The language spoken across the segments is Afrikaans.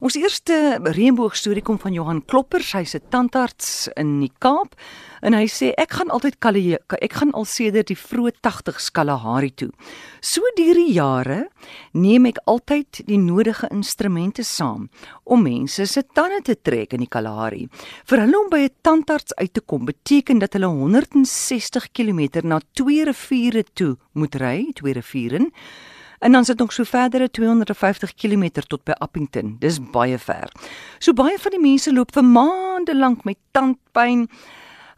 Ons eerste reënboog storie kom van Johan Kloppers, hy's 'n tandarts in die Kaap en hy sê ek gaan altyd Kalahari ek gaan al sedert die vroeë 80s Kalahari toe. So deur die jare neem ek altyd die nodige instrumente saam om mense se tande te trek in die Kalahari. Vir hulle om by 'n tandarts uit te kom beteken dat hulle 160 km na twee riviere toe moet ry, twee riviere En dan sit ons so verdere 250 km tot by Appington. Dis baie ver. So baie van die mense loop vir maande lank met tandpyn.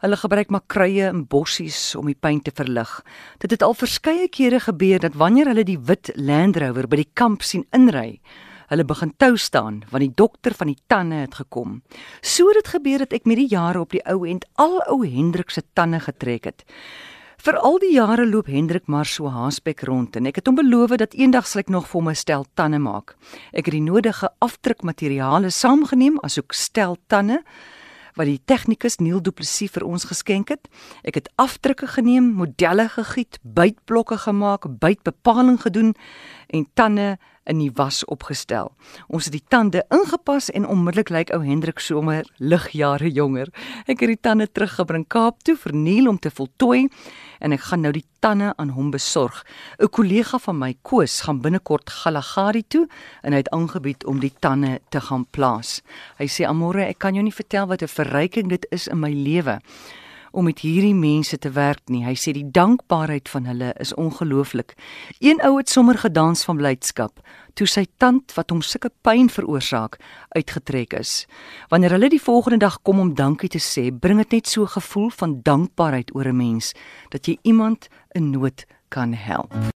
Hulle gebruik maar kruie en bossies om die pyn te verlig. Dit het al verskeie kere gebeur dat wanneer hulle die wit Land Rover by die kamp sien inry, hulle begin tou staan want die dokter van die tande het gekom. So het dit gebeur dat ek met die jare op die ou end al ou Hendrik se tande getrek het. Vir al die jare loop Hendrik maar so haasbek rond en ek het hom beloof dat eendag sal ek nog vir hom 'n stel tande maak. Ek het die nodige afdrukmateriale saamgeneem asook stel tande wat die tegnikus Neil Du Plessis vir ons geskenk het. Ek het afdrukke geneem, modelle gegiet, bytblokke gemaak, bytbepaling gedoen en tande in die was opgestel. Ons het die tande ingepas en onmiddellik lyk ou Hendrik sommer ligjare jonger. Ek het die tande teruggebring Kaap toe vir Neil om te voltooi en ek gaan nou die tande aan hom besorg. 'n Kollega van my, Koos, gaan binnekort Galagadi toe en hy het aangebied om die tande te gaan plaas. Hy sê Amore, ek kan jou nie vertel wat 'n verryking dit is in my lewe om met hierdie mense te werk nie. Hy sê die dankbaarheid van hulle is ongelooflik. Een ou het sommer gedans van blydskap toe sy tand wat hom sulke pyn veroorsaak uitgetrek is. Wanneer hulle die volgende dag kom om dankie te sê, bring dit net so 'n gevoel van dankbaarheid oor 'n mens dat jy iemand in nood kan help.